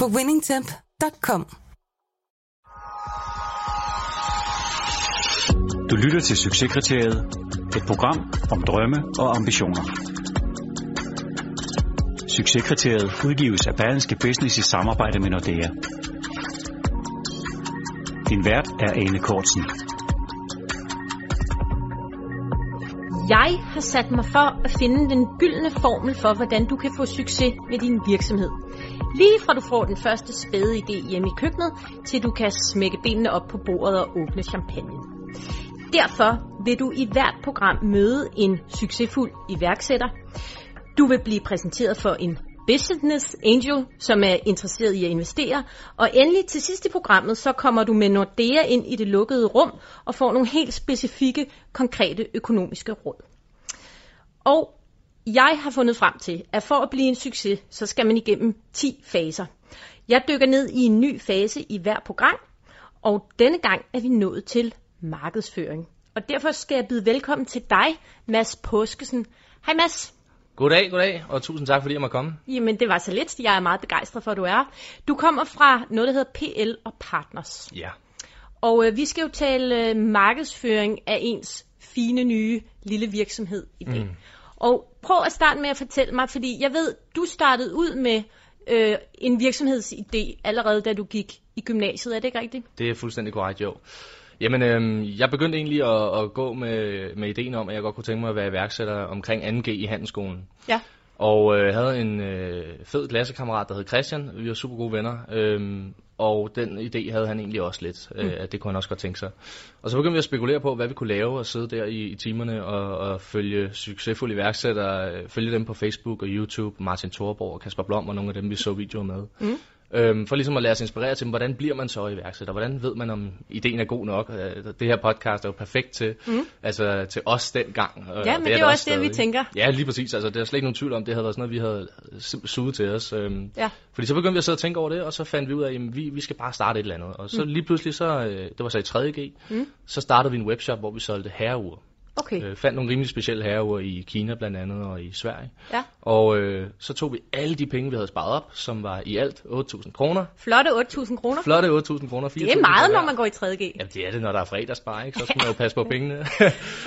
på winningtemp.com. Du lytter til Succeskriteriet, et program om drømme og ambitioner. Succeskriteriet udgives af Berlingske Business i samarbejde med Nordea. Din vært er Ane Kortsen. Jeg har sat mig for at finde den gyldne formel for, hvordan du kan få succes med din virksomhed. Lige fra du får den første spæde idé hjemme i køkkenet, til du kan smække benene op på bordet og åbne champagne. Derfor vil du i hvert program møde en succesfuld iværksætter. Du vil blive præsenteret for en business angel, som er interesseret i at investere. Og endelig til sidst i programmet, så kommer du med Nordea ind i det lukkede rum og får nogle helt specifikke, konkrete økonomiske råd. Og jeg har fundet frem til, at for at blive en succes, så skal man igennem 10 faser. Jeg dykker ned i en ny fase i hver program, og denne gang er vi nået til markedsføring. Og derfor skal jeg byde velkommen til dig, Mads Påskesen. Hej Mads. Goddag, goddag, og tusind tak, fordi jeg må komme. Jamen, det var så lidt. Jeg er meget begejstret for, at du er. Du kommer fra noget, der hedder PL og Partners. Ja. Og øh, vi skal jo tale øh, markedsføring af ens fine nye lille virksomhed i dag. Mm. Og prøv at starte med at fortælle mig, fordi jeg ved, du startede ud med øh, en virksomhedsidé allerede, da du gik i gymnasiet. Er det ikke rigtigt? Det er fuldstændig korrekt, jo. Jamen, øh, jeg begyndte egentlig at, at gå med, med ideen om, at jeg godt kunne tænke mig at være iværksætter omkring 2G i handelsskolen. Ja. Og øh, havde en øh, fed klassekammerat, der hed Christian. Vi var super gode venner. Øh, og den idé havde han egentlig også lidt, øh, at det kunne han også godt tænke sig. Og så begyndte vi at spekulere på, hvad vi kunne lave og sidde der i, i timerne og, og følge succesfulde iværksættere, øh, følge dem på Facebook og YouTube, Martin Thorborg og Kasper Blom og nogle af dem, vi så videoer med. Mm. Øhm, for ligesom at lade os inspirere til, hvordan bliver man så iværksætter? Hvordan ved man, om ideen er god nok? Øh, det her podcast er jo perfekt til, mm. altså, til os dengang. Ja, men det er, det er også det, vi tænker. Ja, lige præcis. Altså, det er slet ikke nogen tvivl om, det havde været sådan noget, vi havde suget til os. Øhm, ja. Fordi så begyndte vi at sidde og tænke over det, og så fandt vi ud af, at vi, vi skal bare starte et eller andet. Og så mm. lige pludselig, så, øh, det var så i 3.G, mm. så startede vi en webshop, hvor vi solgte herreure. Okay. Øh, fandt nogle rimelig specielle herreure i Kina blandt andet og i Sverige. Ja. Og øh, så tog vi alle de penge, vi havde sparet op, som var i alt 8.000 kroner. Flotte 8.000 kroner. Flotte 8.000 kroner. Det er meget, når man går i 3.G. Ja, det er det, når der er fredagsbar, ikke? Så skal man jo passe på pengene.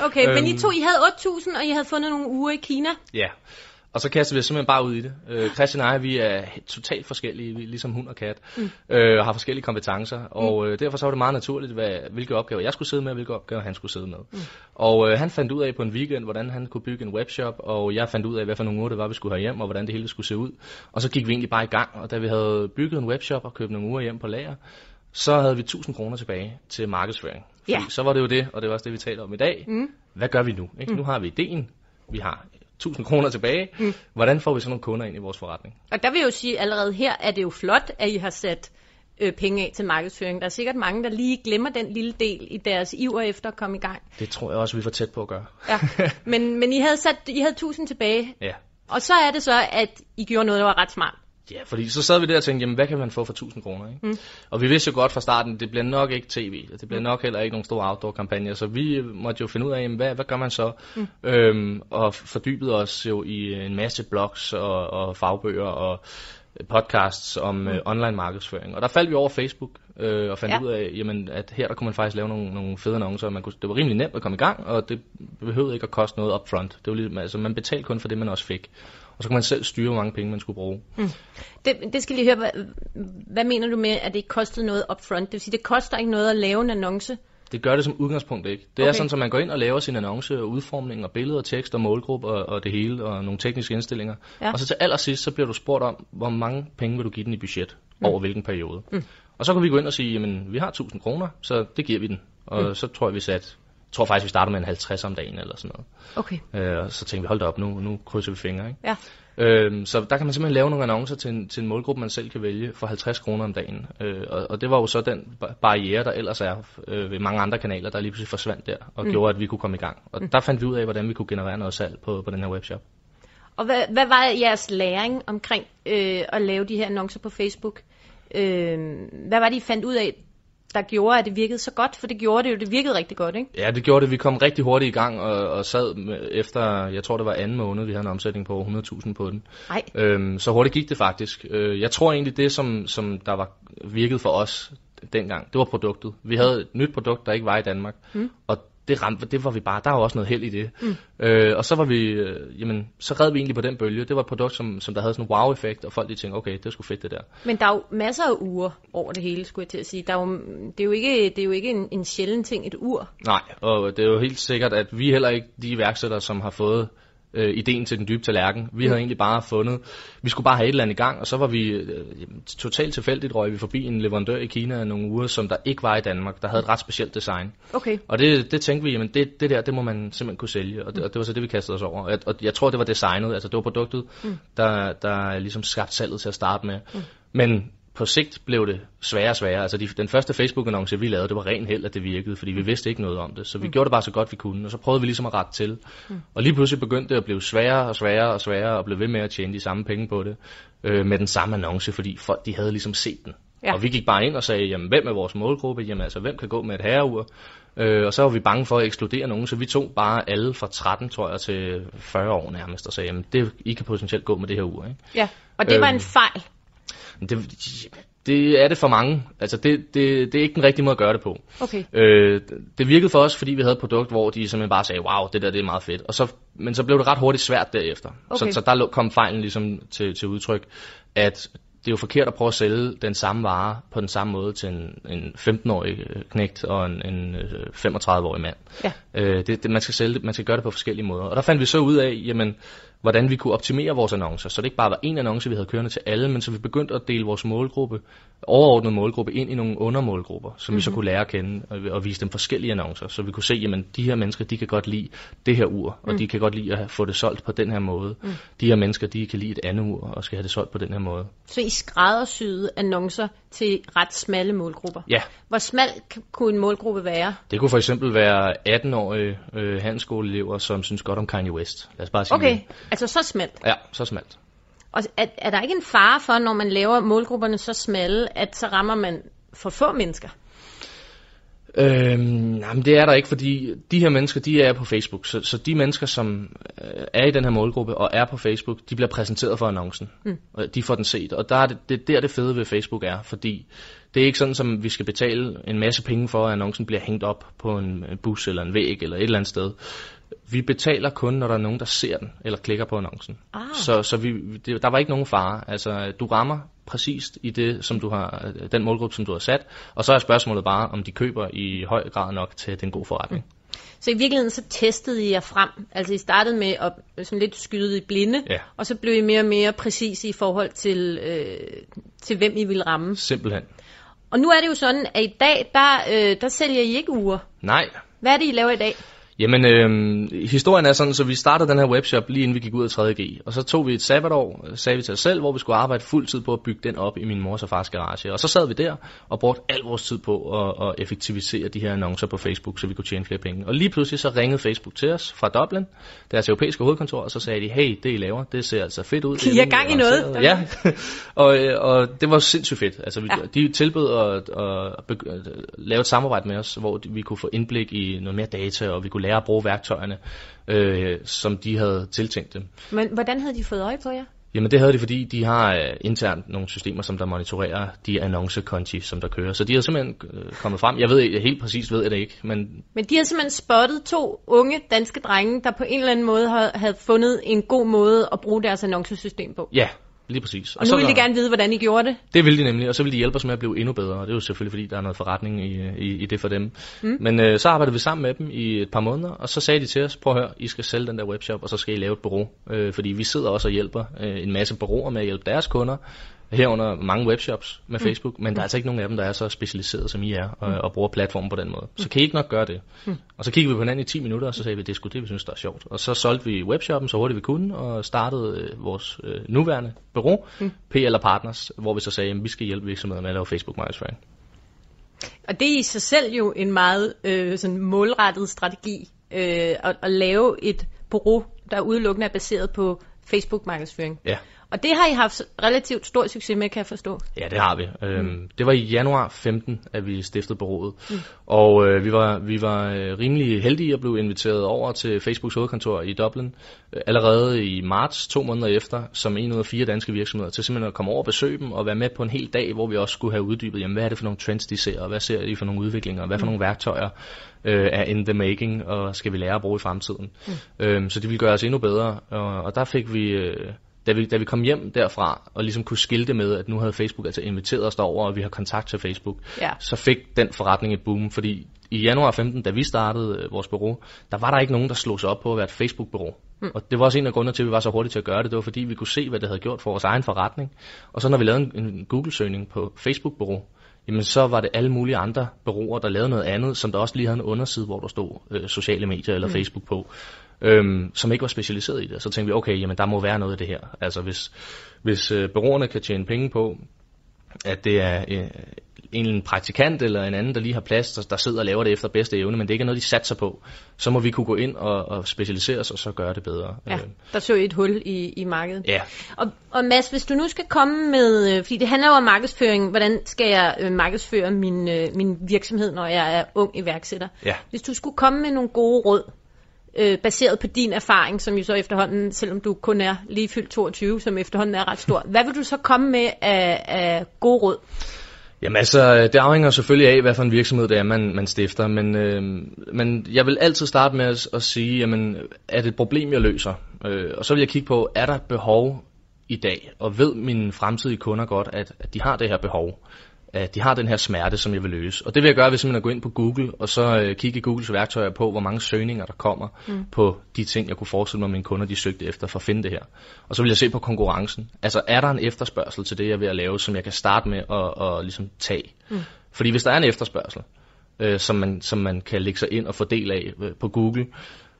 okay, men I to, I havde 8.000, og I havde fundet nogle uger i Kina. Ja. Og så kaster vi simpelthen bare ud i det. Øh, Christian og jeg, vi er totalt forskellige, vi er ligesom hund og kat, mm. øh, og har forskellige kompetencer. Og mm. øh, derfor så var det meget naturligt, hvad, hvilke opgaver jeg skulle sidde med, og hvilke opgaver han skulle sidde med. Mm. Og øh, han fandt ud af på en weekend, hvordan han kunne bygge en webshop, og jeg fandt ud af, hvad for nogle uger det var, vi skulle have hjem, og hvordan det hele skulle se ud. Og så gik vi egentlig bare i gang, og da vi havde bygget en webshop og købt nogle uger hjem på lager, så havde vi 1000 kroner tilbage til markedsføring. Fordi Ja. så var det jo det, og det var også det, vi taler om i dag. Mm. Hvad gør vi nu? Ikke? Mm. Nu har vi ideen, vi har 1000 kroner tilbage. Mm. Hvordan får vi så nogle kunder ind i vores forretning? Og der vil jeg jo sige, allerede her er det jo flot, at I har sat øh, penge af til markedsføring. Der er sikkert mange, der lige glemmer den lille del i deres iver efter at komme i gang. Det tror jeg også, vi får tæt på at gøre. Ja. Men, men I havde sat I havde 1000 tilbage, Ja. og så er det så, at I gjorde noget, der var ret smart. Ja, fordi så sad vi der og tænkte, jamen hvad kan man få for 1000 kroner? Ikke? Mm. Og vi vidste jo godt fra starten, det bliver nok ikke tv, og det bliver nok heller ikke nogen store outdoor-kampagner, så vi måtte jo finde ud af, jamen, hvad, hvad gør man så? Mm. Øhm, og fordybede os jo i en masse blogs og, og fagbøger og podcasts om mm. øh, online markedsføring. Og der faldt vi over Facebook øh, og fandt Ja. ud af, jamen, at her der kunne man faktisk lave nogle, nogle fede annoncer. Man kunne, det var rimelig nemt at komme i gang, og det behøvede ikke at koste noget upfront. Det var ligesom, altså, man betalte kun for det, man også fik. Og så kunne man selv styre, hvor mange penge man skulle bruge. Det, det skal lige høre, hvad, hvad mener du med, at det ikke kostede noget upfront? Det vil sige, det koster ikke noget at lave en annonce? Det gør det som udgangspunkt ikke. Det okay. er sådan, at man går ind og laver sin annonce og udformning og billeder, tekst og målgruppe og, og det hele og nogle tekniske indstillinger. Ja. Og så til allersidst, så bliver du spurgt om, hvor mange penge vil du give den i budget mm. over hvilken periode. Mm. Og så kan vi gå ind og sige, jamen vi har 1000 kroner, så det giver vi den. Og mm. så tror jeg, vi satte tror faktisk, vi startede med en 50 om dagen eller sådan noget. Okay. Øh, og så tænkte vi, hold da op, nu, nu krydser vi fingre. Ikke? Ja. Øhm, så der kan man simpelthen lave nogle annoncer til en, til en målgruppe, man selv kan vælge for 50 kroner om dagen. Øh, og, og det var jo så den ba- barriere, der ellers er øh, ved mange andre kanaler, der lige pludselig forsvandt der, og mm. gjorde, at vi kunne komme i gang. Og mm. der fandt vi ud af, hvordan vi kunne generere noget salg på, på den her webshop. Og hvad, hvad var jeres læring omkring øh, at lave de her annoncer på Facebook? Øh, hvad var det, I fandt ud af, der gjorde, at det virkede så godt? For det gjorde det jo, det virkede rigtig godt, ikke? Ja, det gjorde det. Vi kom rigtig hurtigt i gang og, og sad med, efter, jeg tror det var anden måned, vi havde en omsætning på over 100.000 på den. Nej. Øhm, så hurtigt gik det faktisk. Øh, jeg tror egentlig, det som, som der var virket for os dengang, det var produktet. Vi havde et nyt produkt, der ikke var i Danmark, mm. og det ramte, det var vi bare, der var også noget held i det. Mm. Øh, og så var vi, øh, jamen, så red vi egentlig på den bølge. Det var et produkt, som, som der havde sådan en wow-effekt, og folk de tænkte, okay, det er sgu fedt det der. Men der er jo masser af uger over det hele, skulle jeg til at sige. Der er jo, det er jo ikke, det er jo ikke en, en sjælden ting, et ur. Nej, og det er jo helt sikkert, at vi er heller ikke de iværksættere, som har fået øh, ideen til den dybe tallerken. Vi mm. havde egentlig bare fundet, vi skulle bare have et eller andet i gang, og så var vi øh, totalt tilfældigt røg vi forbi en leverandør i Kina nogle uger, som der ikke var i Danmark, der havde et ret specielt design. Okay. Og det, det tænkte vi, jamen det, det der, det må man simpelthen kunne sælge, og det, og det var så det, vi kastede os over. Og jeg, og jeg tror, det var designet, altså det var produktet, mm. der, der ligesom skabte salget til at starte med. Mm. Men på sigt blev det sværere og sværere. Altså de, den første Facebook-annonce, vi lavede, det var ren held, at det virkede, fordi vi vidste ikke noget om det. Så vi mm. gjorde det bare så godt, vi kunne, og så prøvede vi ligesom at rette til. Mm. Og lige pludselig begyndte det at blive sværere og sværere og sværere, og blev ved med at tjene de samme penge på det, øh, med den samme annonce, fordi folk de havde ligesom set den. Ja. Og vi gik bare ind og sagde, jamen hvem er vores målgruppe? Jamen altså, hvem kan gå med et herreur? Øh, og så var vi bange for at ekskludere nogen, så vi tog bare alle fra 13, tror jeg, til 40 år nærmest, og sagde, jamen det, I kan potentielt gå med det her ur. Ikke? Ja, og det var en fejl. Det, det er det for mange. Altså, det, det, det er ikke den rigtige måde at gøre det på. Okay. Øh, det virkede for os, fordi vi havde et produkt, hvor de simpelthen bare sagde, wow, det der det er meget fedt. Og så, men så blev det ret hurtigt svært derefter. Okay. Så, så der kom fejlen ligesom til, til udtryk, at det er jo forkert at prøve at sælge den samme vare på den samme måde til en, en 15-årig øh, knægt og en, en øh, 35-årig mand. Ja. Øh, det, det, man, skal sælge man skal gøre det på forskellige måder. Og der fandt vi så ud af, jamen, hvordan vi kunne optimere vores annoncer, så det ikke bare var en annonce, vi havde kørende til alle, men så vi begyndte at dele vores målgruppe, overordnet målgruppe, ind i nogle undermålgruppe, som mm-hmm. vi så kunne lære at kende og, og vise dem forskellige annoncer, så vi kunne se, jamen de her mennesker, de kan godt lide det her ur, og Mm. de kan godt lide at få det solgt på den her måde. Mm. De her mennesker, de kan lide et andet ur og skal have det solgt på den her måde. Så I skræddersyede annoncer til ret smalle målgrupper. Ja, Hvor smal kunne en målgruppe være? det kunne for eksempel være 18-årige øh, handelsskoleelever, som synes godt om Kanye West. Lad os bare sige Okay, det. altså så smalt. Ja, så smalt. Og er, er der ikke en fare for, når man laver målgrupperne så smalle, at så rammer man for få mennesker? Øhm, nej, men det er der ikke, fordi de her mennesker, de er på Facebook. Så, så de mennesker, som øh, er i den her målgruppe og er på Facebook, de bliver præsenteret for annoncen. Mm. Og de får den set. Og der er det, det er der det fede ved Facebook er, fordi det er ikke sådan, som vi skal betale en masse penge for, at annoncen bliver hængt op på en bus eller en væg eller et eller andet sted. Vi betaler kun, når der er nogen, der ser den eller klikker på annoncen. Ah. Så, så vi, det, der var ikke nogen fare. Altså, du rammer præcist i det, som du har, den målgruppe, som du har sat. Og så er spørgsmålet bare, om de køber i høj grad nok til den gode forretning. Så i virkeligheden så testede I jer frem. Altså I startede med at sådan lidt skyde i blinde, Ja. og så blev I mere og mere præcise i forhold til, øh, til hvem I ville ramme. Simpelthen. Og nu er det jo sådan, at i dag, der, øh, der sælger I ikke uger. Nej. Hvad er det, I laver i dag? Jamen, øhm, historien er sådan, så vi startede den her webshop lige inden vi gik ud af 3.G. Og så tog vi et sabbatår, øh, sagde vi til os selv, hvor vi skulle arbejde fuld tid på at bygge den op i min mors og fars garage. Og så sad vi der og brugte al vores tid på at, at effektivisere de her annoncer på Facebook, så vi kunne tjene flere penge. Og lige pludselig så ringede Facebook til os fra Dublin, deres europæiske hovedkontor, og så sagde de, hey, det I laver, det ser altså fedt ud. Det I rimelig gang i noget. avanceret." Ja, og, øh, og det var sindssygt fedt. Altså, vi, Ja. de tilbød at, at, begy- at lave et samarbejde med os, hvor vi kunne få indblik i noget mere data, og vi kunne lære at bruge værktøjerne, øh, som de havde tiltænkt dem. Men hvordan havde de fået øje på jer? Jamen det havde de, fordi de har øh, internt nogle systemer, som der monitorerer de annoncekonti, som der kører. Så de har simpelthen øh, kommet frem. Jeg ved jeg helt præcist ved jeg det ikke, men Men de har simpelthen spottet to unge danske drenge, der på en eller anden måde havde fundet en god måde at bruge deres annoncesystem på. ja, lige præcis. Og nu så vil de gerne vide, hvordan I gjorde det. Det vil de nemlig, og så vil de hjælpe os med at blive endnu bedre, og det er jo selvfølgelig, fordi der er noget forretning i, i, i det for dem. Mm. Men øh, så arbejdede vi sammen med dem i et par måneder, og så sagde de til os, prøv at høre, I skal sælge den der webshop, og så skal I lave et bureau, øh, fordi vi sidder også og hjælper øh, en masse bureauer med at hjælpe deres kunder herunder mange webshops med Facebook, men der er altså ikke nogen af dem, der er så specialiseret som I er, og, og bruger platformen på den måde. Så kan I ikke nok gøre det. Og så kiggede vi på hinanden i 10 minutter, og så sagde vi, det er sgu det, vi synes, der er sjovt. Og så solgte vi webshoppen så hurtigt vi kunne, og startede øh, vores øh, nuværende bureau, PL og Partners, hvor vi så sagde, at vi skal hjælpe virksomheder med at lave Facebook-markedsføring. Og det er i sig selv jo en meget øh, sådan målrettet strategi øh, at, at lave et bureau, der udelukkende er baseret på Facebook-markedsføring. Ja. Og det har I haft relativt stor succes med, kan jeg forstå. Ja, det har vi. Øhm, det var i januar 15, at vi stiftede bureauet. Mm. Og øh, vi var, vi var øh, rimelig heldige at blive inviteret over til Facebooks hovedkontor i Dublin øh, allerede i marts, to måneder efter, som en ud af fire danske virksomheder, til simpelthen at komme over og besøge dem og være med på en hel dag, hvor vi også skulle have uddybet, jamen, hvad er det for nogle trends, de ser, og hvad ser de for nogle udviklinger, og hvad for nogle værktøjer øh, er in the making, og skal vi lære at bruge i fremtiden. Mm. Øhm, så det ville gøre os endnu bedre, og, og der fik vi... Øh, da vi, da vi kom hjem derfra, og ligesom kunne skilte med, at nu havde Facebook altså inviteret os derover, og vi har kontakt til Facebook, Ja. så fik den forretning et boom, fordi i januar 15, da vi startede øh, vores bureau, der var der ikke nogen, der slog sig op på at være et Facebook-bureau. Mm. Og det var også en af grundene til, at vi var så hurtige til at gøre det. Det var fordi, vi kunne se, hvad det havde gjort for vores egen forretning. Og så når vi lavede en, en Google-søgning på Facebook-bureau, jamen så var det alle mulige andre bureauer, der lavede noget andet, som der også lige havde en underside, hvor der stod øh, sociale medier eller mm. Facebook på, øhm, som ikke var specialiseret i det. Så tænkte vi, okay, jamen der må være noget af det her. Altså hvis, hvis øh, bureauerne kan tjene penge på, at det er øh, en anden praktikant eller en anden, der lige har plads, der, der sidder og laver det efter bedste evne, men det ikke er noget, de satser på, så må vi kunne gå ind og, og specialisere os og så gøre det bedre. Ja, Øh, der så et hul i, i markedet. ja. Og, og Mads, hvis du nu skal komme med, øh, fordi det handler jo om markedsføring, hvordan skal jeg øh, markedsføre min, min virksomhed, når jeg er ung iværksætter? Ja. Hvis du skulle komme med nogle gode råd, øh, baseret på din erfaring, som jo så efterhånden, selvom du kun er lige fyldt 22, som efterhånden er ret stor, hvad vil du så komme med af, af gode råd? Jamen altså, det afhænger selvfølgelig af, hvad for en virksomhed det er, man, man stifter, men, øh, men jeg vil altid starte med at, at sige, jamen, er det et problem, jeg løser? Øh, og så vil jeg kigge på, er der behov i dag, og ved mine fremtidige kunder godt, at, at de har det her behov, at de har den her smerte, som jeg vil løse. Og det vil jeg gøre ved simpelthen at gå ind på Google, og så øh, kigge i Googles værktøjer på, hvor mange søgninger der kommer mm. på de ting, jeg kunne forestille mig, mine kunder de søgte efter for at finde det her. Og så vil jeg se på konkurrencen. Altså, er der en efterspørgsel til det, jeg er ved at lave, som jeg kan starte med at, at ligesom tage? Mm. Fordi hvis der er en efterspørgsel, øh, som, man, som man kan lægge sig ind og få del af øh, på Google,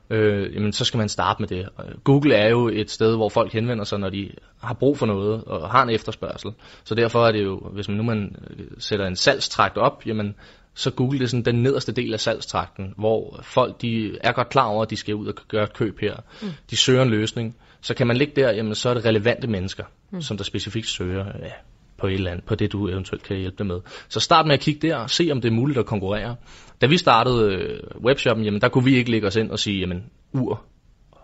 øh, jamen så skal man starte med det. Google er jo et sted, hvor folk henvender sig, når de har brug for noget og har en efterspørgsel. Så derfor er det jo, hvis man nu man øh, sætter en salgstrakt op, jamen så Google det sådan den nederste del af salgstrakten, hvor folk de er godt klar over, at de skal ud og gøre et køb her. Mm. De søger en løsning. Så kan man ligge der, jamen så er det relevante mennesker, mm. som der specifikt søger ja, på et eller andet, på det du eventuelt kan hjælpe dem med. Så start med at kigge der og se, om det er muligt at konkurrere. Da vi startede øh, webshoppen, jamen der kunne vi ikke lægge os ind og sige, jamen ur,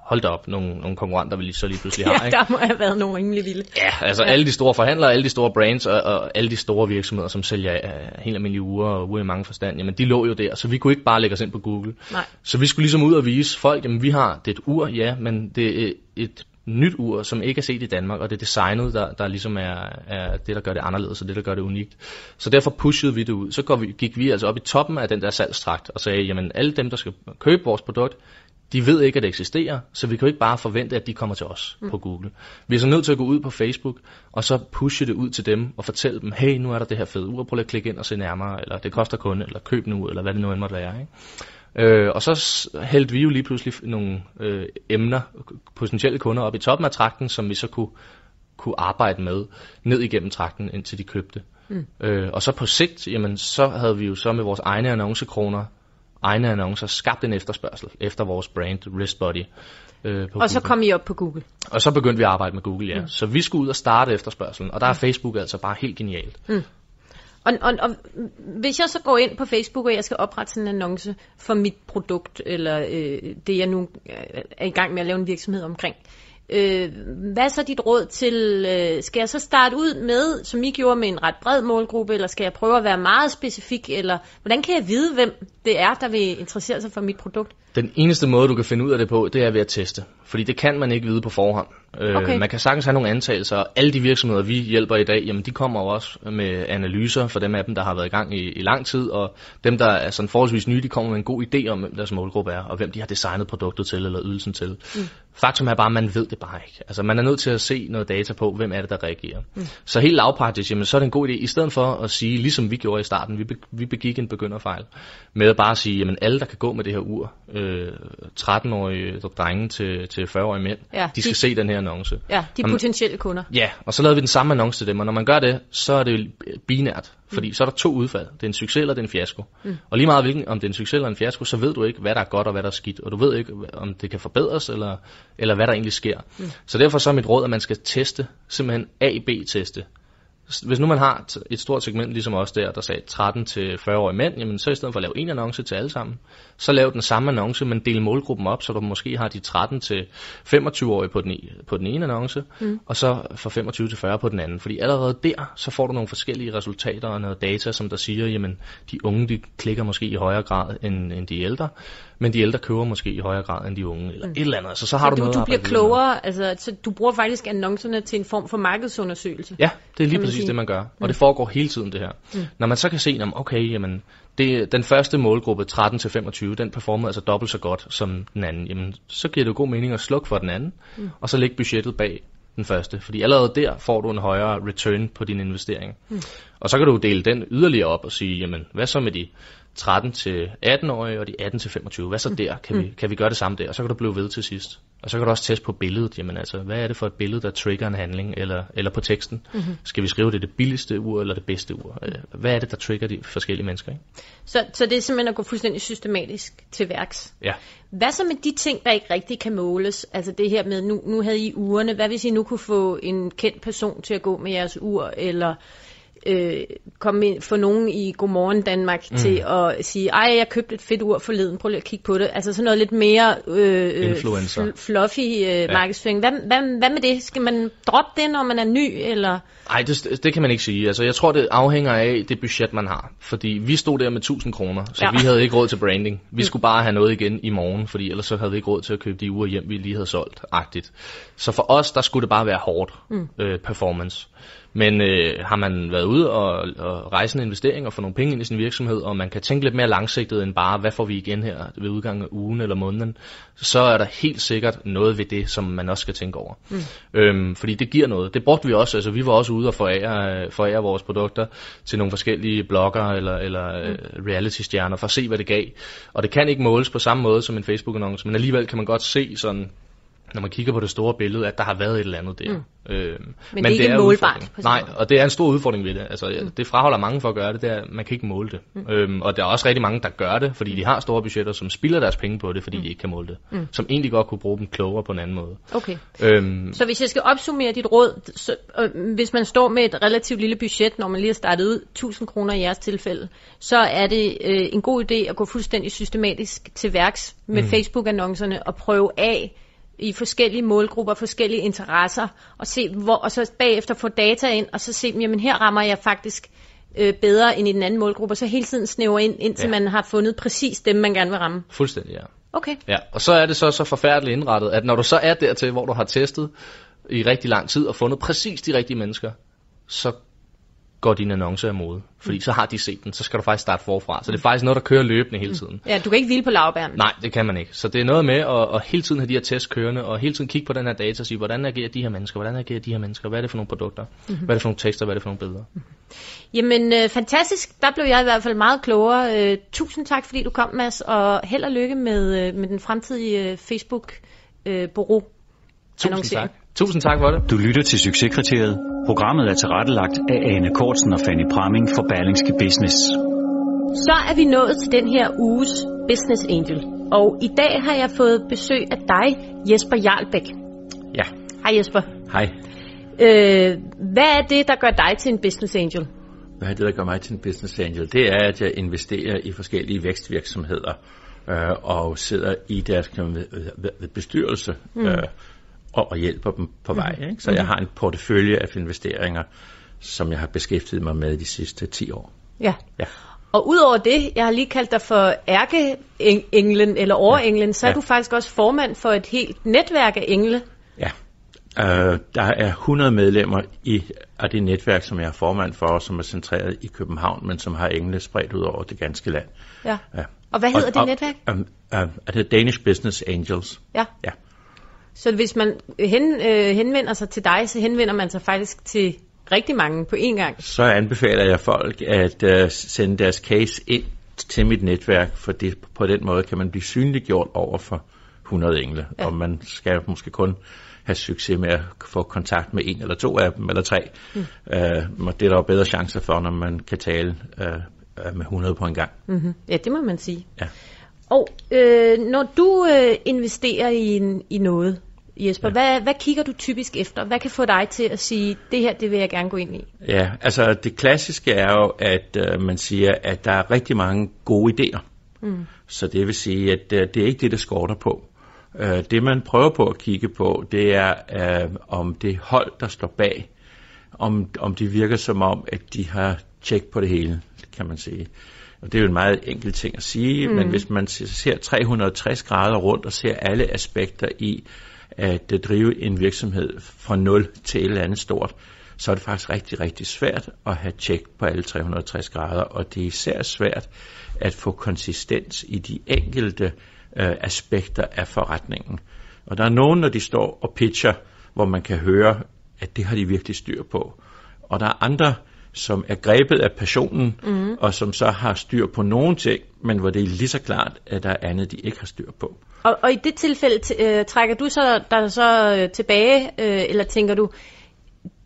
hold da op, nogle, nogle konkurrenter, vi lige så lige pludselig har. Ja, Ikke? der må have været nogle rimelig vilde. Ja, altså ja. alle de store forhandlere, alle de store brands og, og alle de store virksomheder, som sælger uh, helt almindelige uger og uger i mange forstand, jamen de lå jo der, så vi kunne ikke bare lægge os ind på Google. Nej. Så vi skulle ligesom ud og vise folk, jamen vi har, det et ur, ja, men det er et nyt ur, som ikke er set i Danmark, og det er designet, der, der ligesom er, er det, der gør det anderledes, og det, der gør det unikt. Så derfor pushede vi det ud. Så går vi, gik vi altså op i toppen af den der salgstrakt og sagde, jamen alle dem, der skal købe vores produkt, de ved ikke, at det eksisterer, så vi kan jo ikke bare forvente, at de kommer til os mm. på Google. Vi er så nødt til at gå ud på Facebook, og så pushe det ud til dem, og fortælle dem, hey, nu er der det her fede ur, prøv lige at klikke ind og se nærmere, eller det koster kun, eller køb nu, eller hvad det nu end måtte være. Ikke? Øh, og så hældte vi jo lige pludselig nogle øh, emner, potentielle kunder op i toppen af trakten, som vi så kunne, kunne arbejde med ned igennem trakten, indtil de købte. Mm. Øh, og så på sigt, jamen, så havde vi jo så med vores egne annoncekroner, egne annoncer, skabt en efterspørgsel efter vores brand, Wristbody. Øh, på Og så Google. kom I op på Google. og så begyndte vi at arbejde med Google, ja. Mm. Så vi skulle ud og starte efterspørgselen, og der er Facebook altså bare helt genialt. Og, og, og hvis jeg så går ind på Facebook, og jeg skal oprette sådan en annonce for mit produkt, eller øh, det jeg nu øh, er i gang med at lave en virksomhed omkring, øh, hvad er så dit råd til, øh, skal jeg så starte ud med, som I gjorde med en ret bred målgruppe, eller skal jeg prøve at være meget specifik, eller hvordan kan jeg vide, hvem det er, der vil interessere sig for mit produkt? Den eneste måde, du kan finde ud af det på, det er ved at teste. Fordi det kan man ikke vide på forhånd. Øh, Okay. Man kan sagtens have nogle antagelser, alle de virksomheder, vi hjælper i dag, jamen de kommer jo også med analyser for dem af dem, der har været i gang i, i lang tid, og dem, der er sådan forholdsvis nye, de kommer med en god idé om, hvem deres målgruppe er, og hvem de har designet produktet til, eller ydelsen til. Mm. Faktum er bare, at man ved det bare ikke. Altså man er nødt til at se noget data på, hvem er det, der reagerer. Mm. Så helt lavpraktisk, jamen så er det en god idé, i stedet for at sige, ligesom vi gjorde i starten, vi, be, vi begik en begynderfejl, med at bare sige, jamen alle, der kan gå med det her ur, øh, 13-årige drenge til, til 40-årige mænd, Ja, de skal de- se den her annonce. Ja, de Jamen, potentielle kunder. Ja, og så lavede vi den samme annonce til dem, og når man gør det, så er det binært, fordi mm. så er der to udfald. Det er en succes eller det er en fiasko. Mm. Og lige meget hvilken, om det er en succes eller en fiasko, så ved du ikke, hvad der er godt og hvad der er skidt, og du ved ikke, om det kan forbedres, eller, eller hvad der egentlig sker. Mm. Så derfor så er mit råd, at man skal teste, simpelthen A-B-teste. Hvis nu man har et stort segment, ligesom os der, der sagde 13-40-årige mænd, jamen så i stedet for at lave en annonce til alle sammen, så lav den samme annonce, men del målgruppen op, så du måske har de 13-25-årige på den, på den ene annonce, mm. og så fra 25 til 40 på den anden. Fordi allerede der, så får du nogle forskellige resultater og noget data, som der siger, jamen de unge, de klikker måske i højere grad end, end de ældre, men de ældre køber måske i højere grad end de unge, eller mm. et eller andet. Altså, så har Så du, du, noget du bliver klogere, altså så du bruger faktisk annoncerne til en form for markedsundersøgelse. Ja, det er lige præcis sige. det, man gør. Og det foregår hele tiden, det her. Mm. Når man så kan se, jamen, okay, jamen, det, den første målgruppe, 13-25, den performede altså dobbelt så godt som den anden. Jamen, så giver det god mening at slukke for den anden, mm. og så lægge budgettet bag den første. Fordi allerede der får du en højere return på din investering. Mm. Og så kan du dele den yderligere op og sige, jamen, hvad så med de 13-18-årige og de 18-25? Hvad så der? Kan, vi, kan vi gøre det samme der? Og så kan du blive ved til sidst. Og så kan du også teste på billedet, jamen altså, hvad er det for et billede, der trigger en handling, eller, eller på teksten? Mm-hmm. Skal vi skrive det det billigste ur, eller det bedste ur? Øh, Hvad er det, der trigger de forskellige mennesker? Ikke? Så, så det er simpelthen at gå fuldstændig systematisk til værks. Ja. Hvad så med de ting, der ikke rigtig kan måles? Altså det her med, nu, nu havde I urene. Hvad hvis I nu kunne få en kendt person til at gå med jeres ur, eller øh, komme ind, få nogen i Godmorgen Danmark mm. til at sige, ej, jeg købte et fedt ur forleden, prøv lige at kigge på det. Altså sådan noget lidt mere øh, øh, Influencer. fl- fluffy øh, ja. markedsføring. Hvad, hvad, hvad med det? Skal man droppe det, når man er ny, eller... Nej, det, det kan man ikke sige. Altså, jeg tror, det afhænger af det budget, man har. Fordi vi stod der med 1000 kroner, så Ja. vi havde ikke råd til branding. Vi skulle bare have noget igen i morgen, fordi ellers så havde vi ikke råd til at købe de uger hjem, vi lige havde solgt. Agtigt. Så for os, der skulle det bare være hårdt mm. øh, performance. Men øh, har man været ude og, og rejse en investering og få nogle penge ind i sin virksomhed, og man kan tænke lidt mere langsigtet end bare, hvad får vi igen her ved udgangen af ugen eller måneden, så er der helt sikkert noget ved det, som man også skal tænke over. Mm. Øhm, fordi det giver noget. Det brugte vi også. Altså, vi var også ude og forære, forære vores produkter til nogle forskellige blogger eller, eller mm. reality-stjerner for at se, hvad det gav. Og det kan ikke måles på samme måde som en Facebook-annonce, men alligevel kan man godt se sådan når man kigger på det store billede, at der har været et eller andet der. Mm. Øhm, men, det er ikke målbart udfordring. på samme Nej, og det er en stor udfordring ved det. Altså, mm. Det fraholder mange for at gøre det, det er, at man kan ikke måle det. Mm. Øhm, og der er også rigtig mange, der gør det, fordi de har store budgetter, som spilder deres penge på det, fordi mm. de ikke kan måle det. Mm. Som egentlig godt kunne bruge dem klogere på en anden måde. Okay. Øhm, Så hvis jeg skal opsummere dit råd, så, øh, hvis man står med et relativt lille budget, når man lige har startet ud, 1000 kroner i jeres tilfælde, så er det øh, en god idé at gå fuldstændig systematisk til værks med mm. Facebook-annoncerne og prøve af i forskellige målgrupper, forskellige interesser, og se hvor, og så bagefter få data ind, og så se, jamen her rammer jeg faktisk øh, bedre end i den anden målgruppe, og så hele tiden snæver ind, indtil. Ja. man har fundet præcis dem, man gerne vil ramme. fuldstændig, ja. Okay. Ja, og så er det så så forfærdeligt indrettet, at når du så er dertil, hvor du har testet i rigtig lang tid og fundet præcis de rigtige mennesker, så går din annonce af mode. Fordi så har de set den, så skal du faktisk starte forfra. Så det er faktisk noget, der kører løbende hele tiden. Ja, du kan ikke hvile på lavbærne. Nej, det kan man ikke. Så det er noget med at, at hele tiden have de her test kørende, og hele tiden kigge på den her data og sige, hvordan agerer de her mennesker, hvordan agerer de her mennesker, hvad er det for nogle produkter, mm-hmm. hvad er det for nogle tekster, hvad er det for nogle billeder. Jamen, øh, fantastisk. Der blev jeg i hvert fald meget klogere. Øh, tusind tak, fordi du kom, Mads, og held og lykke med, øh, med den fremtidige øh, Facebook-bureau. Tusind tak. Tusind tak for det. Du lytter til Succeskriteriet. Programmet er tilrettelagt af Ane Kortsen og Fanny Pramming for Berlingske Business. Så er vi nået til den her uges Business Angel. Og i dag har jeg fået besøg af dig, Jesper Jarlbæk. Ja, Hej Jesper. hej. Øh, hvad er det, der gør dig til en Business Angel? Hvad er det, der gør mig til en business angel? Det er, at jeg investerer i forskellige vækstvirksomheder øh, og sidder i deres bestyrelse mm. øh, og, og hjælper dem på vej. Ikke? Så jeg har en portefølje af investeringer, som jeg har beskæftiget mig med de sidste 10 år. Ja. Ja. Og udover det, jeg har lige kaldt dig for ærkeenglen eller overenglen, så er Ja. du faktisk også formand for et helt netværk af engle. Ja, Uh, der er 100 medlemmer i af det netværk, som jeg er formand for, som er centreret i København, men som har engle spredt ud over det ganske land. Ja. ja. Og hvad hedder og, det og, netværk? Um, uh, er det Danish Business Angels. Ja. ja. Så hvis man hen, øh, henvender sig til dig, så henvender man sig faktisk til rigtig mange på én gang? Så anbefaler jeg folk at uh, sende deres case ind til mit netværk, for det, på den måde kan man blive synliggjort over for 100 engle, ja. og man skal måske kun have succes med at få kontakt med en eller to af dem, eller tre. Mm. Uh, det er der jo bedre chancer for, når man kan tale uh, med 100 på en gang. Mm-hmm. Ja, det må man sige. Ja. Og øh, når du øh, investerer i, en, i noget, Jesper, ja. hvad, hvad kigger du typisk efter? Hvad kan få dig til at sige, det her, det vil jeg gerne gå ind i? Ja, altså det klassiske er jo, at øh, man siger, at der er rigtig mange gode idéer. Mm. Så det vil sige, at øh, det er ikke det, der skorter på. Øh, det man prøver på at kigge på, det er, øh, om det hold, der står bag, om, om det virker som om, at de har tjek på det hele, kan man sige. Og det er jo en meget enkel ting at sige, mm. men hvis man ser 360 grader rundt og ser alle aspekter i at drive en virksomhed fra 0 til et eller andet stort, så er det faktisk rigtig, rigtig svært at have tjek på alle 360 grader, og det er især svært at få konsistens i de enkelte øh, aspekter af forretningen. Og der er nogen, når de står og pitcher, hvor man kan høre, at det har de virkelig styr på. Og der er andre, som er grebet af passionen, mm. og som så har styr på nogle ting, men hvor det er lige så klart, at der er andet, de ikke har styr på. Og, og i det tilfælde øh, trækker du så der så øh, tilbage, øh, eller tænker du,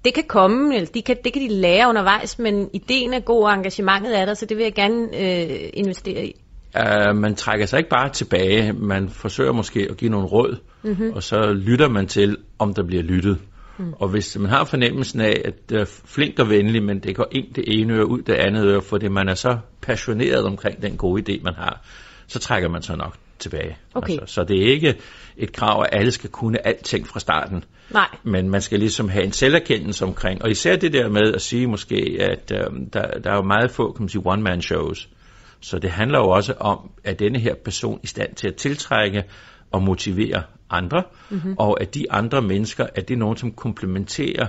det kan komme, eller de kan, det kan de lære undervejs, men ideen er god, og engagementet er der, så det vil jeg gerne øh, investere i. Uh, man trækker sig ikke bare tilbage, man forsøger måske at give nogle råd, mm-hmm. og så lytter man til, om der bliver lyttet. Mm. Og hvis man har fornemmelsen af, at er flink og venlig, men det går ind det ene øre ud det andet øre, fordi man er så passioneret omkring den gode idé, man har, så trækker man sig nok tilbage. Okay. Altså, så det er ikke et krav, at alle skal kunne alting fra starten. Nej. Men man skal ligesom have en selverkendelse omkring, og især det der med at sige måske, at øh, der, der er jo meget få, kan man sige, one-man-shows. Så det handler jo også om, at denne her person er i stand til at tiltrække og motivere andre, mm-hmm. og at de andre mennesker, at det er nogen, som komplementerer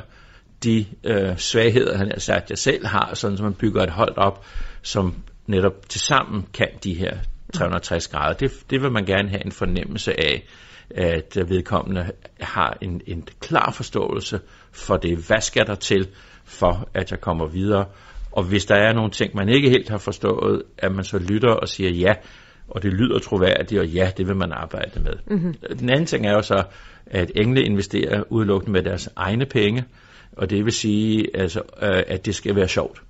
de øh, svagheder, han har sagt, jeg selv har, sådan som man bygger et hold op, som netop til sammen kan de her 360 grader. Det, det vil man gerne have en fornemmelse af, at vedkommende har en, en klar forståelse for det. Hvad skal der til, for at jeg kommer videre? Og hvis der er nogle ting, man ikke helt har forstået, at man så lytter og siger ja, og det lyder troværdigt, og ja, det vil man arbejde med. Mm-hmm. Den anden ting er jo så, at engle investerer udelukkende med deres egne penge, og det vil sige, altså, øh, at det skal være sjovt.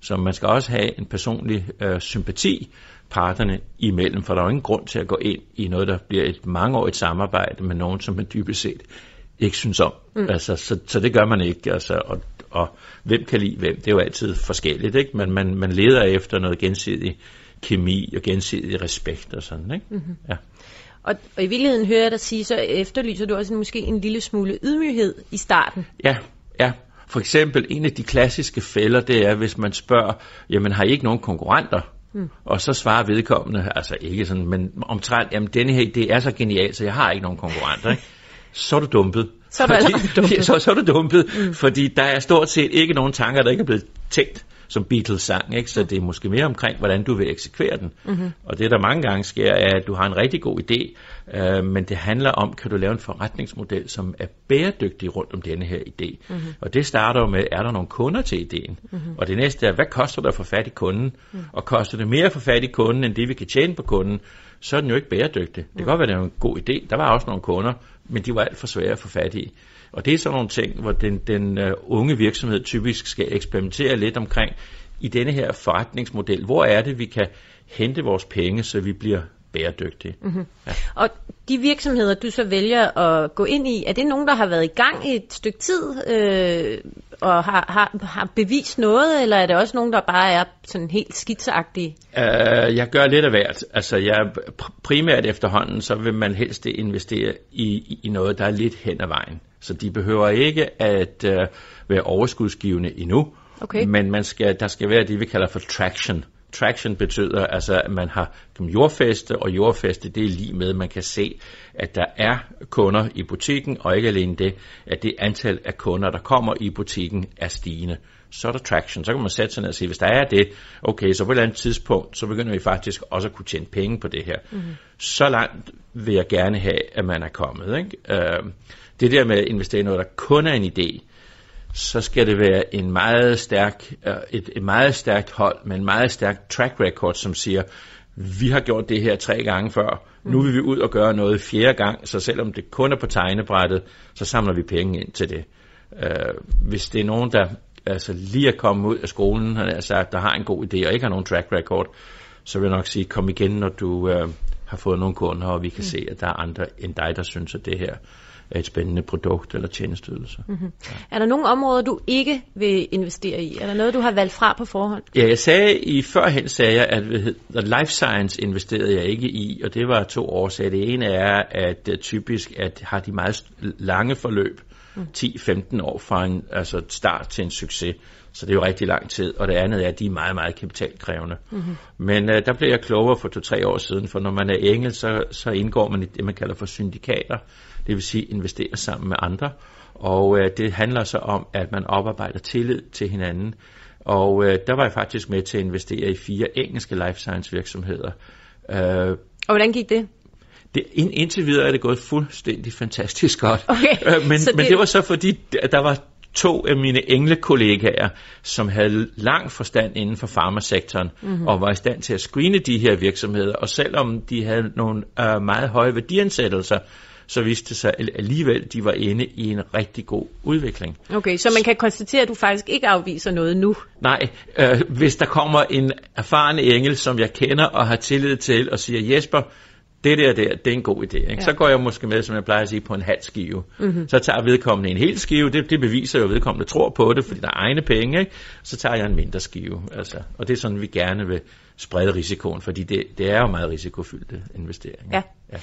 Så man skal også have en personlig øh, sympati parterne imellem, for der er jo ingen grund til at gå ind i noget, der bliver et mangeårigt samarbejde med nogen, som man dybest set ikke synes om. Mm. Altså, så, så det gør man ikke. Altså, og, og hvem kan lide hvem, det er jo altid forskelligt, ikke? Men man, man leder efter noget gensidig kemi og gensidig respekt og sådan, ikke? Mm-hmm. Ja. Og, og i virkeligheden hører jeg dig sige, så efterlyser du også måske en lille smule ydmyghed i starten. Ja, ja. For eksempel en af de klassiske fælder, det er, hvis man spørger, jamen har I ikke nogen konkurrenter? Hmm. Og så svarer vedkommende, altså ikke sådan, men omtrent, jamen denne her idé er så genial, så jeg har ikke nogen konkurrenter. Ikke? Så er du dumpet. Så er du fordi, dumpet. Så, så er du dumpet, mm. fordi der er stort set ikke nogen tanker, der ikke er blevet tænkt som Beatles sang, ikke? så det er måske mere omkring, hvordan du vil eksekvere den. Mm-hmm. Og det, der mange gange sker, er, at du har en rigtig god idé, øh, men det handler om, kan du lave en forretningsmodel, som er bæredygtig rundt om denne her idé. Mm-hmm. Og det starter jo med, er der nogle kunder til ideen? Mm-hmm. Og det næste er, hvad koster det at få fat i kunden? Mm. Og koster det mere at få fat i kunden, end det vi kan tjene på kunden, så er den jo ikke bæredygtig. Det kan mm. godt være, at det er en god idé. Der var også nogle kunder, men de var alt for svære at få fat i. Og det er sådan nogle ting, hvor den, den uh, unge virksomhed typisk skal eksperimentere lidt omkring i denne her forretningsmodel. Hvor er det, vi kan hente vores penge, så vi bliver bæredygtige. Mm-hmm. Ja. Og de virksomheder, du så vælger at gå ind i, er det nogen, der har været i gang i et stykke tid øh, og har, har, har bevist noget, eller er det også nogen, der bare er sådan helt skitseagtige? Uh, jeg gør lidt af hvert. Altså, jeg, primært efterhånden, så vil man helst investere i, i noget, der er lidt hen ad vejen. Så de behøver ikke at uh, være overskudsgivende endnu, okay. men man skal, der skal være det, vi kalder for traction traction betyder altså, at man har jordfæste, og jordfæste det er lige med, at man kan se, at der er kunder i butikken, og ikke alene det, at det antal af kunder, der kommer i butikken, er stigende. Så er der traction. Så kan man sætte sig ned og sige, hvis der er det, okay, så på et eller andet tidspunkt, så begynder vi faktisk også at kunne tjene penge på det her. Mm-hmm. Så langt vil jeg gerne have, at man er kommet. Ikke? Uh, det der med at investere i noget, der kun er en idé, så skal det være en meget stærk, øh, et, et meget stærkt hold med en meget stærk track record, som siger, vi har gjort det her tre gange før, nu vil vi ud og gøre noget fjerde gang, så selvom det kun er på tegnebrættet, så samler vi penge ind til det. Uh, hvis det er nogen, der altså lige er kommet ud af skolen, altså, der har en god idé og ikke har nogen track record, så vil jeg nok sige, kom igen, når du uh, har fået nogle kunder, og vi kan mm. se, at der er andre end dig, der synes, at det her er et spændende produkt eller tjenestydelse. Mm-hmm. Ja. Er der nogle områder, du ikke vil investere i? Er der noget, du har valgt fra på forhånd? Ja, jeg sagde i førhen, sagde jeg, at, at life science investerede jeg ikke i, og det var to årsager. Det ene er, at uh, typisk at har de meget lange forløb, mm. 10-15 år fra en altså start til en succes. Så det er jo rigtig lang tid. Og det andet er, at de er meget, meget kapitalkrævende. Mm-hmm. Men uh, der blev jeg klogere for to-tre år siden, for når man er engel, så, så indgår man i det, man kalder for syndikater det vil sige investere sammen med andre. Og øh, det handler så om, at man oparbejder tillid til hinanden. Og øh, der var jeg faktisk med til at investere i fire engelske life science virksomheder. Øh, og hvordan gik det? Det, ind, indtil videre er det gået fuldstændig fantastisk godt. Okay, øh, men, det... men det var så fordi, at der var to af mine englekollegaer, som havde lang forstand inden for farmasektoren, mm-hmm. og var i stand til at screene de her virksomheder, og selvom de havde nogle uh, meget høje værdiansættelser, så viste det sig alligevel, de var inde i en rigtig god udvikling. Okay, så man kan konstatere, at du faktisk ikke afviser noget nu? Nej, øh, hvis der kommer en erfaren engel, som jeg kender og har tillid til, og siger, Jesper, det der, der, det er en god idé. Ikke? Ja. Så går jeg måske med, som jeg plejer at sige, på en halv skive. Mm-hmm. Så tager vedkommende en hel skive, det, det beviser jo, at vedkommende tror på det, fordi der er egne penge. Ikke? Så tager jeg en mindre skive. Altså. Og det er sådan, vi gerne vil sprede risikoen, fordi det, det er jo meget risikofyldte investeringer. Ja. ja.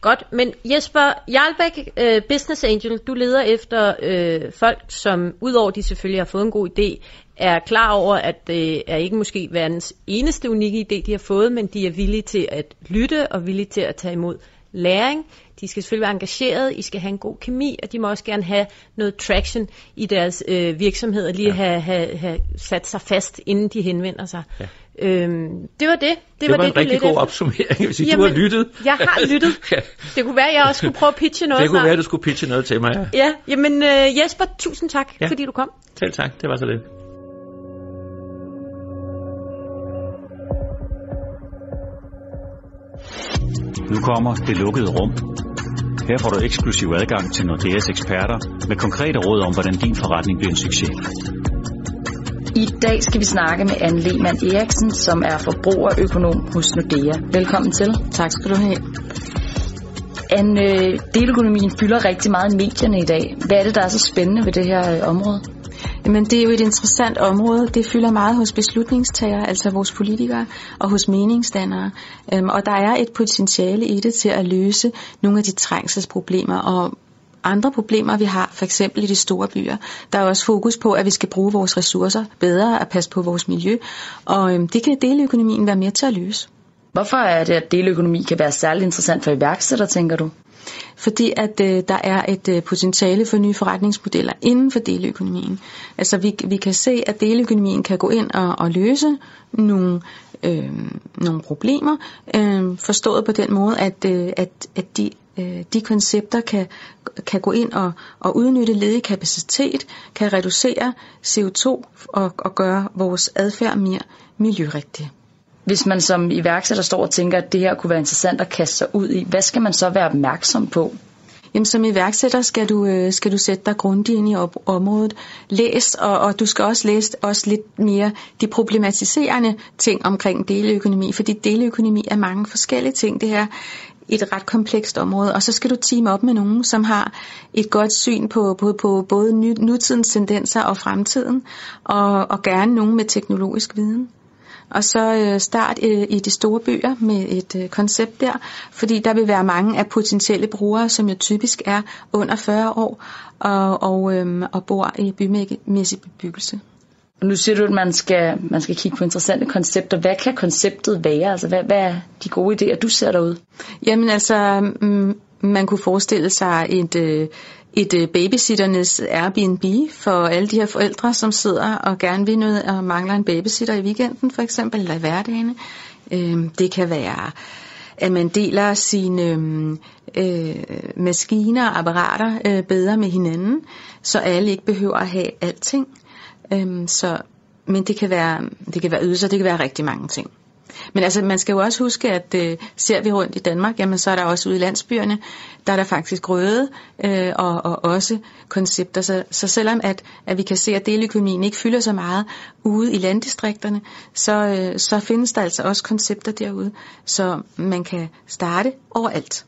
Godt, men Jesper Jarlbæk, uh, Business Angel, du leder efter uh, folk, som udover de selvfølgelig har fået en god idé, er klar over, at det er ikke måske verdens eneste unikke idé, de har fået, men de er villige til at lytte og villige til at tage imod læring. De skal selvfølgelig være engageret, I skal have en god kemi, og de må også gerne have noget traction i deres øh, virksomhed, og lige ja. have, have, have sat sig fast, inden de henvender sig. Ja. Øhm, det var det. Det, det var, var en det, rigtig god efter. opsummering, hvis Jamen, du har lyttet. Jeg har lyttet. ja. Det kunne være, at jeg også skulle prøve at pitche noget Det kunne snart. være, at du skulle pitche noget til mig, ja. Ja, jamen øh, Jesper, tusind tak, ja. fordi du kom. Selv tak, det var så lidt. Nu kommer det lukkede rum. Her får du eksklusiv adgang til Nordeas eksperter med konkrete råd om, hvordan din forretning bliver en succes. I dag skal vi snakke med Anne Lehmann Eriksen, som er forbrugerøkonom hos Nordea. Velkommen til. Tak skal du have. Anne, deløkonomien fylder rigtig meget i medierne i dag. Hvad er det, der er så spændende ved det her øh, område? Jamen, det er jo et interessant område. Det fylder meget hos beslutningstagere, altså vores politikere, og hos meningsdannere. Øhm, og der er et potentiale i det til at løse nogle af de trængselsproblemer, og andre problemer, vi har, for eksempel i de store byer. Der er også fokus på, at vi skal bruge vores ressourcer bedre og passe på vores miljø, og øhm, det kan deleøkonomien være med til at løse. Hvorfor er det, at deleøkonomi kan være særligt interessant for iværksætter, tænker du? Fordi at øh, der er et øh, potentiale for nye forretningsmodeller inden for deleøkonomien. Altså vi, vi kan se, at deleøkonomien kan gå ind og, og løse nogle, øh, nogle problemer, øh, forstået på den måde, at, øh, at, at de øh, de koncepter kan, kan gå ind og, og udnytte ledig kapacitet, kan reducere CO2 og, og gøre vores adfærd mere miljørigtig. Hvis man som iværksætter står og tænker, at det her kunne være interessant at kaste sig ud i, hvad skal man så være opmærksom på? Jamen, som iværksætter skal du, øh, skal du sætte dig grundigt ind i op- området. Læs, og, og du skal også læse også lidt mere de problematiserende ting omkring deleøkonomi, fordi deleøkonomi er mange forskellige ting. Det her et ret komplekst område, og så skal du teame op med nogen, som har et godt syn på, på, på både nutidens tendenser og fremtiden, og, og gerne nogen med teknologisk viden. Og så øh, start øh, i de store byer med et øh, koncept der, fordi der vil være mange af potentielle brugere, som jo typisk er under 40 år og, og, øh, og bor i bymæssig bebyggelse. Nu siger du, at man skal, man skal kigge på interessante koncepter. Hvad kan konceptet være? Altså, hvad, hvad er de gode idéer, du ser derude? Jamen altså, mm, man kunne forestille sig et, øh, et øh, babysitternes Airbnb for alle de her forældre, som sidder og gerne vil noget og mangler en babysitter i weekenden for eksempel, eller i hverdagen. Øhm, det kan være, at man deler sine øhm, øh, maskiner og apparater øh, bedre med hinanden, så alle ikke behøver at have alting. Øhm, så, men det kan være, det kan være ydelser, det kan være rigtig mange ting. Men altså, man skal jo også huske, at øh, ser vi rundt i Danmark, jamen så er der også ude i landsbyerne, der er der faktisk røde øh, og, og også koncepter. Så, så selvom at, at vi kan se, at deløkonomien ikke fylder så meget ude i landdistrikterne, så, øh, så findes der altså også koncepter derude, så man kan starte overalt.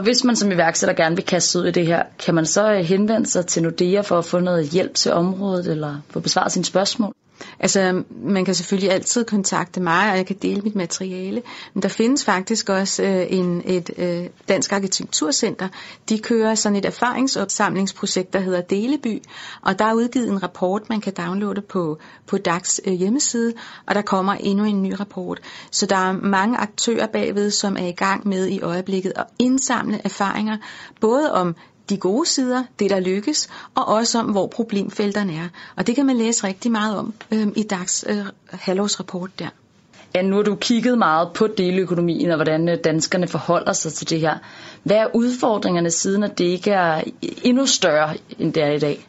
Og hvis man som iværksætter gerne vil kaste ud i det her, kan man så øh, henvende sig til Nordea for at få noget hjælp til området, eller få besvaret sine spørgsmål? Altså, man kan selvfølgelig altid kontakte mig, og jeg kan dele mit materiale. Men der findes faktisk også øh, en, et øh, dansk arkitekturcenter. De kører sådan et erfaringsopsamlingsprojekt, der hedder Deleby. Og der er udgivet en rapport, man kan downloade på, på DAX øh, hjemmeside. Og der kommer endnu en ny rapport. Så der er mange aktører bagved, som er i gang med i øjeblikket at indsamle erfaringer, både om de gode sider, det der lykkes, og også om, hvor problemfelterne er. Og det kan man læse rigtig meget om øh, i DAX øh, halvårsrapport der. Ja, nu har du kigget meget på deleøkonomien og hvordan øh, danskerne forholder sig til det her. Hvad er udfordringerne siden, at det ikke er endnu større, end det er i dag?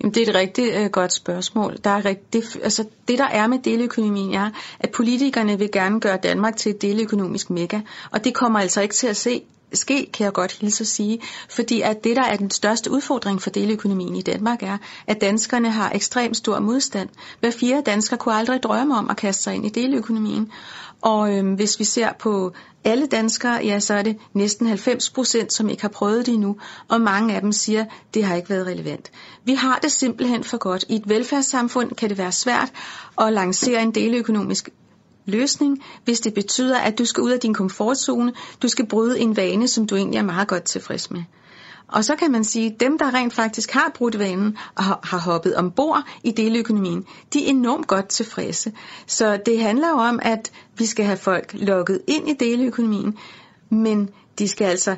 Jamen, det er et rigtig øh, godt spørgsmål. Der er rigt, det, altså, det, der er med deleøkonomien, er, at politikerne vil gerne gøre Danmark til et deleøkonomisk mega, og det kommer altså ikke til at se ske, kan jeg godt hilse at sige, fordi at det, der er den største udfordring for deleøkonomien i Danmark, er, at danskerne har ekstremt stor modstand. Hver fire dansker kunne aldrig drømme om at kaste sig ind i deleøkonomien. Og øhm, hvis vi ser på alle danskere, ja, så er det næsten 90 procent, som ikke har prøvet det endnu, og mange af dem siger, at det har ikke været relevant. Vi har det simpelthen for godt. I et velfærdssamfund kan det være svært at lancere en deleøkonomisk løsning, hvis det betyder, at du skal ud af din komfortzone, du skal bryde en vane, som du egentlig er meget godt tilfreds med. Og så kan man sige, at dem, der rent faktisk har brudt vanen og har hoppet ombord i deleøkonomien, de er enormt godt tilfredse. Så det handler jo om, at vi skal have folk lukket ind i deleøkonomien, men de skal altså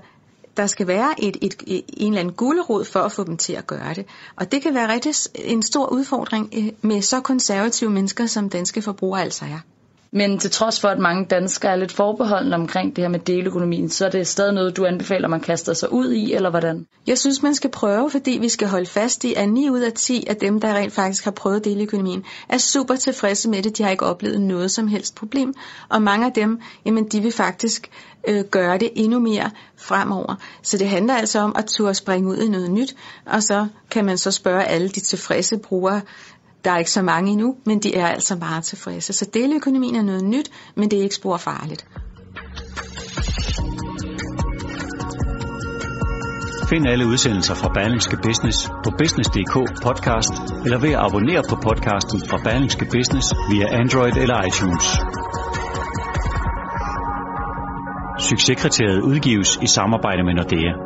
der skal være et, et, et, en eller anden gulderod for at få dem til at gøre det. Og det kan være rigtig en stor udfordring eh, med så konservative mennesker, som danske forbrugere altså er. Men til trods for, at mange danskere er lidt forbeholdende omkring det her med deleøkonomien, så er det stadig noget, du anbefaler, man kaster sig ud i, eller hvordan? Jeg synes, man skal prøve, fordi vi skal holde fast i, at 9 ud af 10 af dem, der rent faktisk har prøvet deleøkonomien, er super tilfredse med det. De har ikke oplevet noget som helst problem. Og mange af dem, jamen, de vil faktisk øh, gøre det endnu mere fremover. Så det handler altså om at turde springe ud i noget nyt, og så kan man så spørge alle de tilfredse brugere, der er ikke så mange endnu, men de er altså meget tilfredse. Så deleøkonomien er noget nyt, men det er ikke spor farligt. Find alle udsendelser fra Berlingske Business på business.dk podcast eller ved at abonnere på podcasten fra Berlingske Business via Android eller iTunes. Succeskriteriet udgives i samarbejde med Nordea.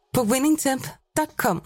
på winningtemp.com.